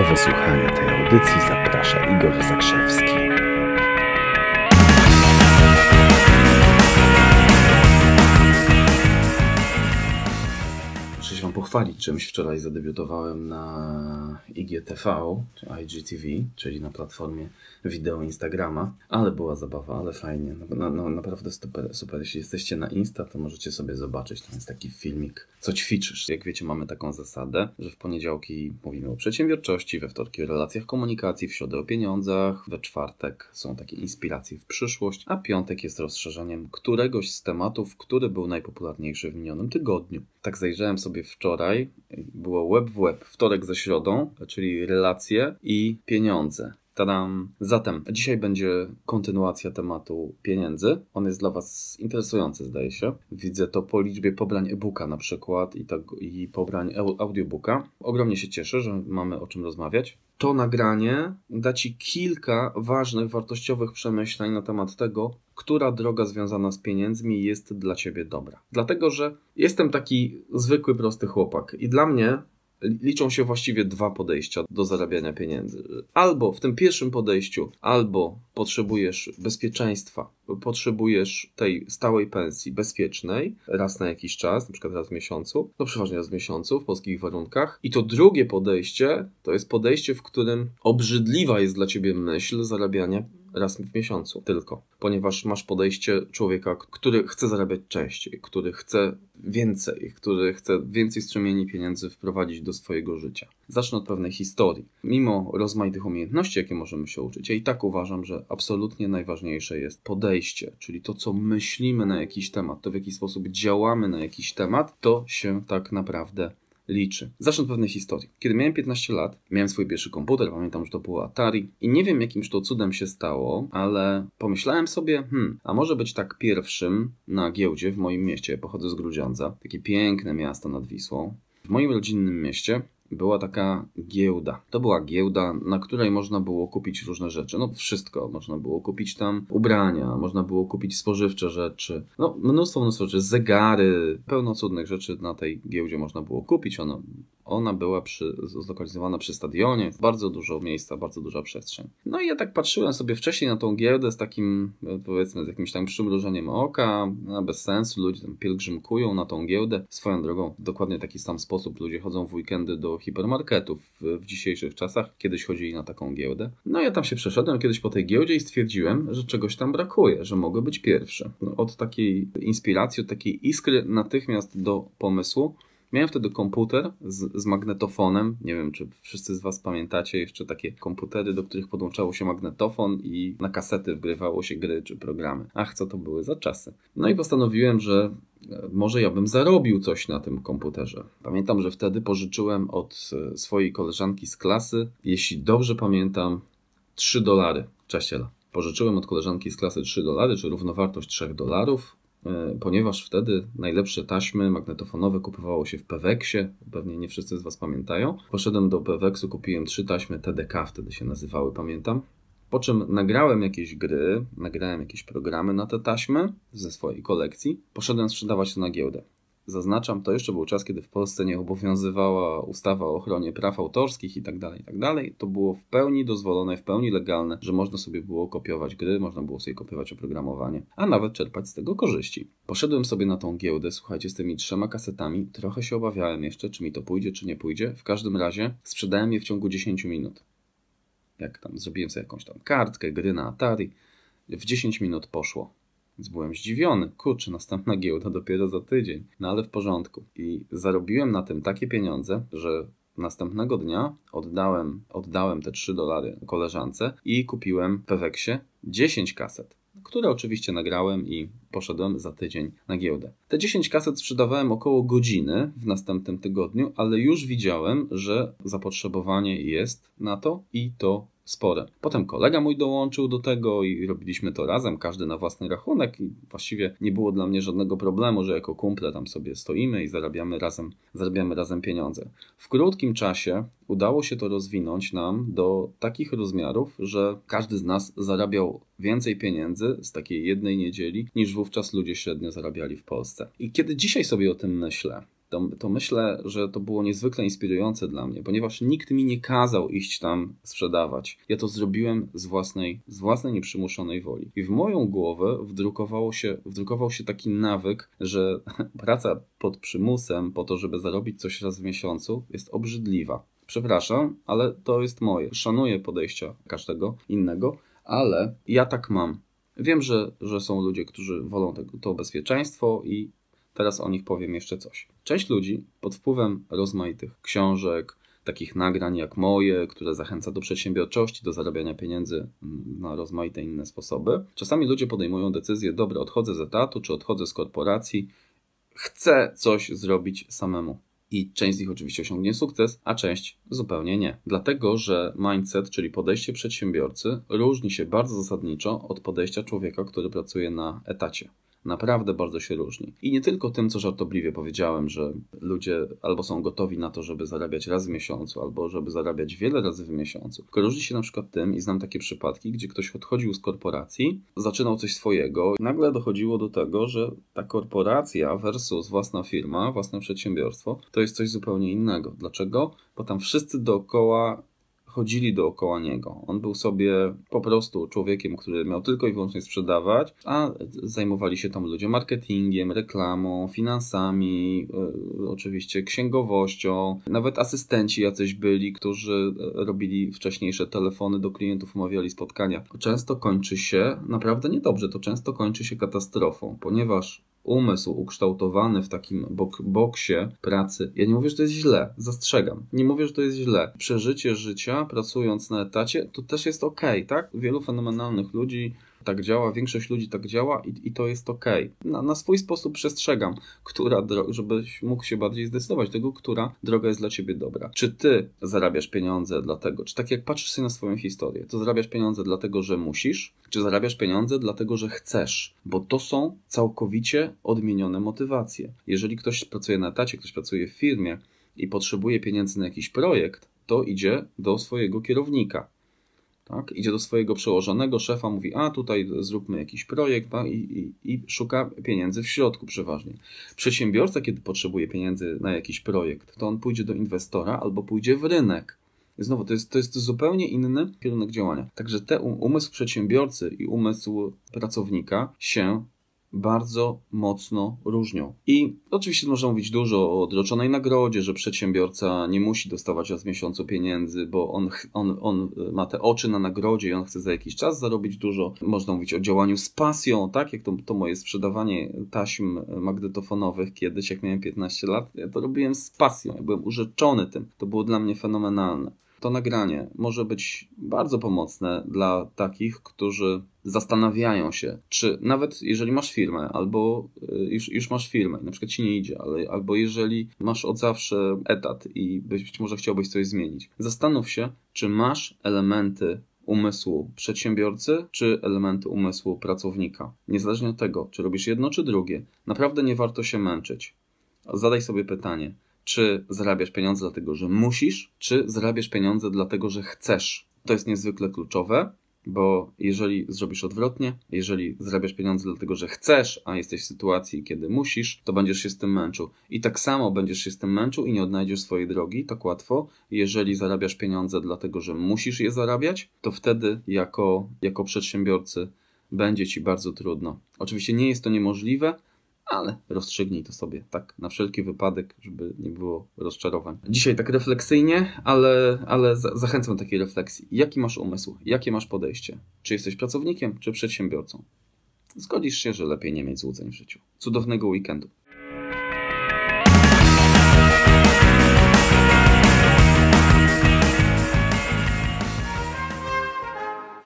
Do wysłuchania tej audycji zaprasza Igor Zakrzewski. Pochwalić czymś. Wczoraj zadebiutowałem na IGTV, czy IGTV, czyli na platformie wideo Instagrama, ale była zabawa, ale fajnie. No, no, no, naprawdę super, super. Jeśli jesteście na Insta, to możecie sobie zobaczyć. Tam jest taki filmik, co ćwiczysz. Jak wiecie, mamy taką zasadę, że w poniedziałki mówimy o przedsiębiorczości, we wtorki o relacjach komunikacji, w środę o pieniądzach, we czwartek są takie inspiracje w przyszłość, a piątek jest rozszerzeniem któregoś z tematów, który był najpopularniejszy w minionym tygodniu. Tak zajrzałem sobie wczoraj, było web w web, wtorek ze środą, czyli relacje i pieniądze. Tadam. Zatem dzisiaj będzie kontynuacja tematu pieniędzy. On jest dla Was interesujący, zdaje się. Widzę to po liczbie pobrań e-booka na przykład i, tak, i pobrań audiobooka. Ogromnie się cieszę, że mamy o czym rozmawiać. To nagranie da Ci kilka ważnych, wartościowych przemyśleń na temat tego, która droga związana z pieniędzmi jest dla Ciebie dobra. Dlatego, że jestem taki zwykły, prosty chłopak i dla mnie liczą się właściwie dwa podejścia do zarabiania pieniędzy. Albo w tym pierwszym podejściu, albo potrzebujesz bezpieczeństwa, potrzebujesz tej stałej pensji bezpiecznej raz na jakiś czas, na przykład raz w miesiącu, no przeważnie raz w miesiącu w polskich warunkach. I to drugie podejście to jest podejście, w którym obrzydliwa jest dla ciebie myśl zarabiania raz w miesiącu tylko, ponieważ masz podejście człowieka, który chce zarabiać częściej, który chce więcej, który chce więcej strumieni pieniędzy wprowadzić do swojego życia. Zacznę od pewnej historii. Mimo rozmaitych umiejętności, jakie możemy się uczyć, ja i tak uważam, że absolutnie najważniejsze jest podejście, czyli to, co myślimy na jakiś temat, to w jaki sposób działamy na jakiś temat, to się tak naprawdę liczy. Zacznę od pewnej historii. Kiedy miałem 15 lat, miałem swój pierwszy komputer, pamiętam, że to było Atari i nie wiem jakimś to cudem się stało, ale pomyślałem sobie, hmm, a może być tak pierwszym na giełdzie w moim mieście. pochodzę z Grudziądza, takie piękne miasto nad Wisłą. W moim rodzinnym mieście była taka giełda. To była giełda, na której można było kupić różne rzeczy. No wszystko. Można było kupić tam ubrania, można było kupić spożywcze rzeczy. No mnóstwo, mnóstwo rzeczy. Zegary, pełno cudnych rzeczy na tej giełdzie można było kupić. Ona ona była przy, zlokalizowana przy stadionie, bardzo dużo miejsca, bardzo duża przestrzeń. No i ja tak patrzyłem sobie wcześniej na tą giełdę z takim, powiedzmy, z jakimś tam przymrużeniem oka, no, bez sensu, ludzie tam pielgrzymkują na tą giełdę. Swoją drogą, dokładnie w taki sam sposób ludzie chodzą w weekendy do hipermarketów w, w dzisiejszych czasach. Kiedyś chodzili na taką giełdę. No ja tam się przeszedłem kiedyś po tej giełdzie i stwierdziłem, że czegoś tam brakuje, że mogę być pierwszy. No, od takiej inspiracji, od takiej iskry natychmiast do pomysłu Miałem wtedy komputer z, z, magnetofonem. Nie wiem, czy wszyscy z Was pamiętacie jeszcze takie komputery, do których podłączało się magnetofon i na kasety wgrywało się gry czy programy. Ach, co to były za czasy. No i postanowiłem, że e, może ja bym zarobił coś na tym komputerze. Pamiętam, że wtedy pożyczyłem od e, swojej koleżanki z klasy, jeśli dobrze pamiętam, 3 dolary. Cześć Ela. Pożyczyłem od koleżanki z klasy 3 dolary, czy równowartość 3 dolarów. E, ponieważ wtedy najlepsze taśmy magnetofonowe kupowało się w Peweksie, pewnie nie wszyscy z Was pamiętają. Poszedłem do Peweksu, kupiłem trzy taśmy TDK, wtedy się nazywały, pamiętam. Po czym nagrałem jakieś gry, nagrałem jakieś programy na te taśmy ze swojej kolekcji. Poszedłem sprzedawać to na giełdę. Zaznaczam, to jeszcze był czas, kiedy w Polsce nie obowiązywała ustawa o ochronie praw autorskich i tak dalej, tak dalej. To było w pełni dozwolone, w pełni legalne, że można sobie było kopiować gry, można było sobie kopiować oprogramowanie, a nawet czerpać z tego korzyści. Poszedłem sobie na tą giełdę, słuchajcie, z tymi trzema kasetami. Trochę się obawiałem jeszcze, czy mi to pójdzie, czy nie pójdzie. W każdym razie sprzedałem je w ciągu 10 minut. Jak tam zrobiłem sobie jakąś tam kartkę, gry na Atari. W 10 minut poszło. Więc byłem zdziwiony. Kurczę, następna giełda dopiero za tydzień. No ale w porządku. I zarobiłem na tym takie pieniądze, że następnego dnia oddałem, oddałem te 3 dolary koleżance i kupiłem w Peweksie 10 kaset, które oczywiście nagrałem i poszedłem za tydzień na giełdę. Te 10 kaset sprzedawałem około godziny w następnym tygodniu, ale już widziałem, że zapotrzebowanie jest na to i to spore. Potem kolega mój dołączył do tego i robiliśmy to razem, każdy na własny rachunek i właściwie nie było dla mnie żadnego problemu, że jako kumple tam sobie stoimy i zarabiamy razem, zarabiamy razem pieniądze. W krótkim czasie udało się to rozwinąć nam do takich rozmiarów, że każdy z nas zarabiał więcej pieniędzy z takiej jednej niedzieli, niż wówczas ludzie średnio zarabiali w Polsce. I kiedy dzisiaj sobie o tym myślę, to, to myślę, że to było niezwykle inspirujące dla mnie, ponieważ nikt mi nie kazał iść tam sprzedawać. Ja to zrobiłem z własnej, z własnej nieprzymuszonej woli. I w moją głowę wdrukowało się, wdrukował się taki nawyk, że praca pod przymusem po to, żeby zarobić coś raz w miesiącu jest obrzydliwa. Przepraszam, ale to jest moje. Szanuję podejścia każdego innego, ale ja tak mam. Wiem, że, że są ludzie, którzy wolą to bezpieczeństwo i teraz o nich powiem jeszcze coś. Część ludzi pod wpływem rozmaitych książek, takich nagrań jak moje, które zachęca do przedsiębiorczości, do zarabiania pieniędzy na rozmaite inne sposoby. Czasami ludzie podejmują decyzję, dobra, odchodzę z etatu, czy odchodzę z korporacji, chcę coś zrobić samemu. I część z nich oczywiście osiągnie sukces, a część zupełnie nie. Dlatego, że mindset, czyli podejście przedsiębiorcy, różni się bardzo zasadniczo od podejścia człowieka, który pracuje na etacie naprawdę bardzo się różni. I nie tylko tym, co żartobliwie powiedziałem, że ludzie albo są gotowi na to, żeby zarabiać raz w miesiącu, albo żeby zarabiać wiele razy w miesiącu. Tylko różni się na przykład tym, i znam takie przypadki, gdzie ktoś odchodził z korporacji, zaczynał coś swojego, i nagle dochodziło do tego, że ta korporacja versus własna firma, własne przedsiębiorstwo, to jest coś zupełnie innego. Dlaczego? Bo tam wszyscy dookoła chodzili dookoła niego. On był sobie po prostu człowiekiem, który miał tylko i wyłącznie sprzedawać, a zajmowali się tam ludzie marketingiem, reklamą, finansami, yy, oczywiście księgowością. Nawet asystenci jacyś byli, którzy e, robili wcześniejsze telefony do klientów, umawiali spotkania. Często kończy się naprawdę niedobrze, to często kończy się katastrofą, ponieważ umysł ukształtowany w takim bok boksie pracy. Ja nie mówię, że to jest źle, zastrzegam. Nie mówię, że to jest źle. Przeżycie życia pracując na etacie to też jest ok, tak? Wielu fenomenalnych ludzi tak działa, większość ludzi tak działa i, i to jest ok. Na, na swój sposób przestrzegam, która droga, żebyś mógł się bardziej zdecydować tego, która droga jest dla ciebie dobra. Czy ty zarabiasz pieniądze dlatego, czy tak jak patrzysz sobie na swoją historię, to zarabiasz pieniądze dlatego, że musisz, czy zarabiasz pieniądze dlatego, że chcesz, bo to są całkowicie odmienione motywacje. Jeżeli ktoś pracuje na etacie, ktoś pracuje w firmie i potrzebuje pieniędzy na jakiś projekt, to idzie do swojego kierownika tak? Idzie do swojego przełożonego, szefa, mówi, a tutaj zróbmy jakiś projekt tak? I, i, i szuka pieniędzy w środku przeważnie. Przedsiębiorca, kiedy potrzebuje pieniędzy na jakiś projekt, to on pójdzie do inwestora albo pójdzie w rynek. Znowu, to jest, to jest zupełnie inny kierunek działania. Także te um, umysł przedsiębiorcy i umysł pracownika się bardzo mocno różnią. I oczywiście można mówić dużo o odroczonej nagrodzie, że przedsiębiorca nie musi dostawać raz w miesiącu pieniędzy, bo on, on, on ma te oczy na nagrodzie i on chce za jakiś czas zarobić dużo. Można mówić o działaniu z pasją, tak jak to, to moje sprzedawanie taśm magnetofonowych kiedyś, jak miałem 15 lat. Ja to robiłem z pasją, ja byłem urzeczony tym. To było dla mnie fenomenalne. To nagranie może być bardzo pomocne dla takich, którzy zastanawiają się, czy nawet jeżeli masz firmę, albo y, już, już masz firmę na przykład ci nie idzie, ale, albo jeżeli masz od zawsze etat i być może chciałbyś coś zmienić, zastanów się, czy masz elementy umysłu przedsiębiorcy, czy elementy umysłu pracownika. Niezależnie od tego, czy robisz jedno, czy drugie, naprawdę nie warto się męczyć. Zadaj sobie pytanie, czy zarabiasz pieniądze dlatego, że musisz, czy zarabiasz pieniądze dlatego, że chcesz. To jest niezwykle kluczowe, bo jeżeli zrobisz odwrotnie, jeżeli zarabiasz pieniądze dlatego, że chcesz, a jesteś w sytuacji, kiedy musisz, to będziesz się z tym męczył. I tak samo będziesz się z tym męczył i nie odnajdziesz swojej drogi tak łatwo. Jeżeli zarabiasz pieniądze dlatego, że musisz je zarabiać, to wtedy jako, jako przedsiębiorcy będzie ci bardzo trudno. Oczywiście nie jest to niemożliwe, ale rozstrzygnij to sobie, tak, na wszelki wypadek, żeby nie było rozczarowań. Dzisiaj tak refleksyjnie, ale, ale zachęcam do takiej refleksji. Jaki masz umysł? Jakie masz podejście? Czy jesteś pracownikiem, czy przedsiębiorcą? Zgodzisz się, że lepiej nie mieć złudzeń w życiu. Cudownego weekendu.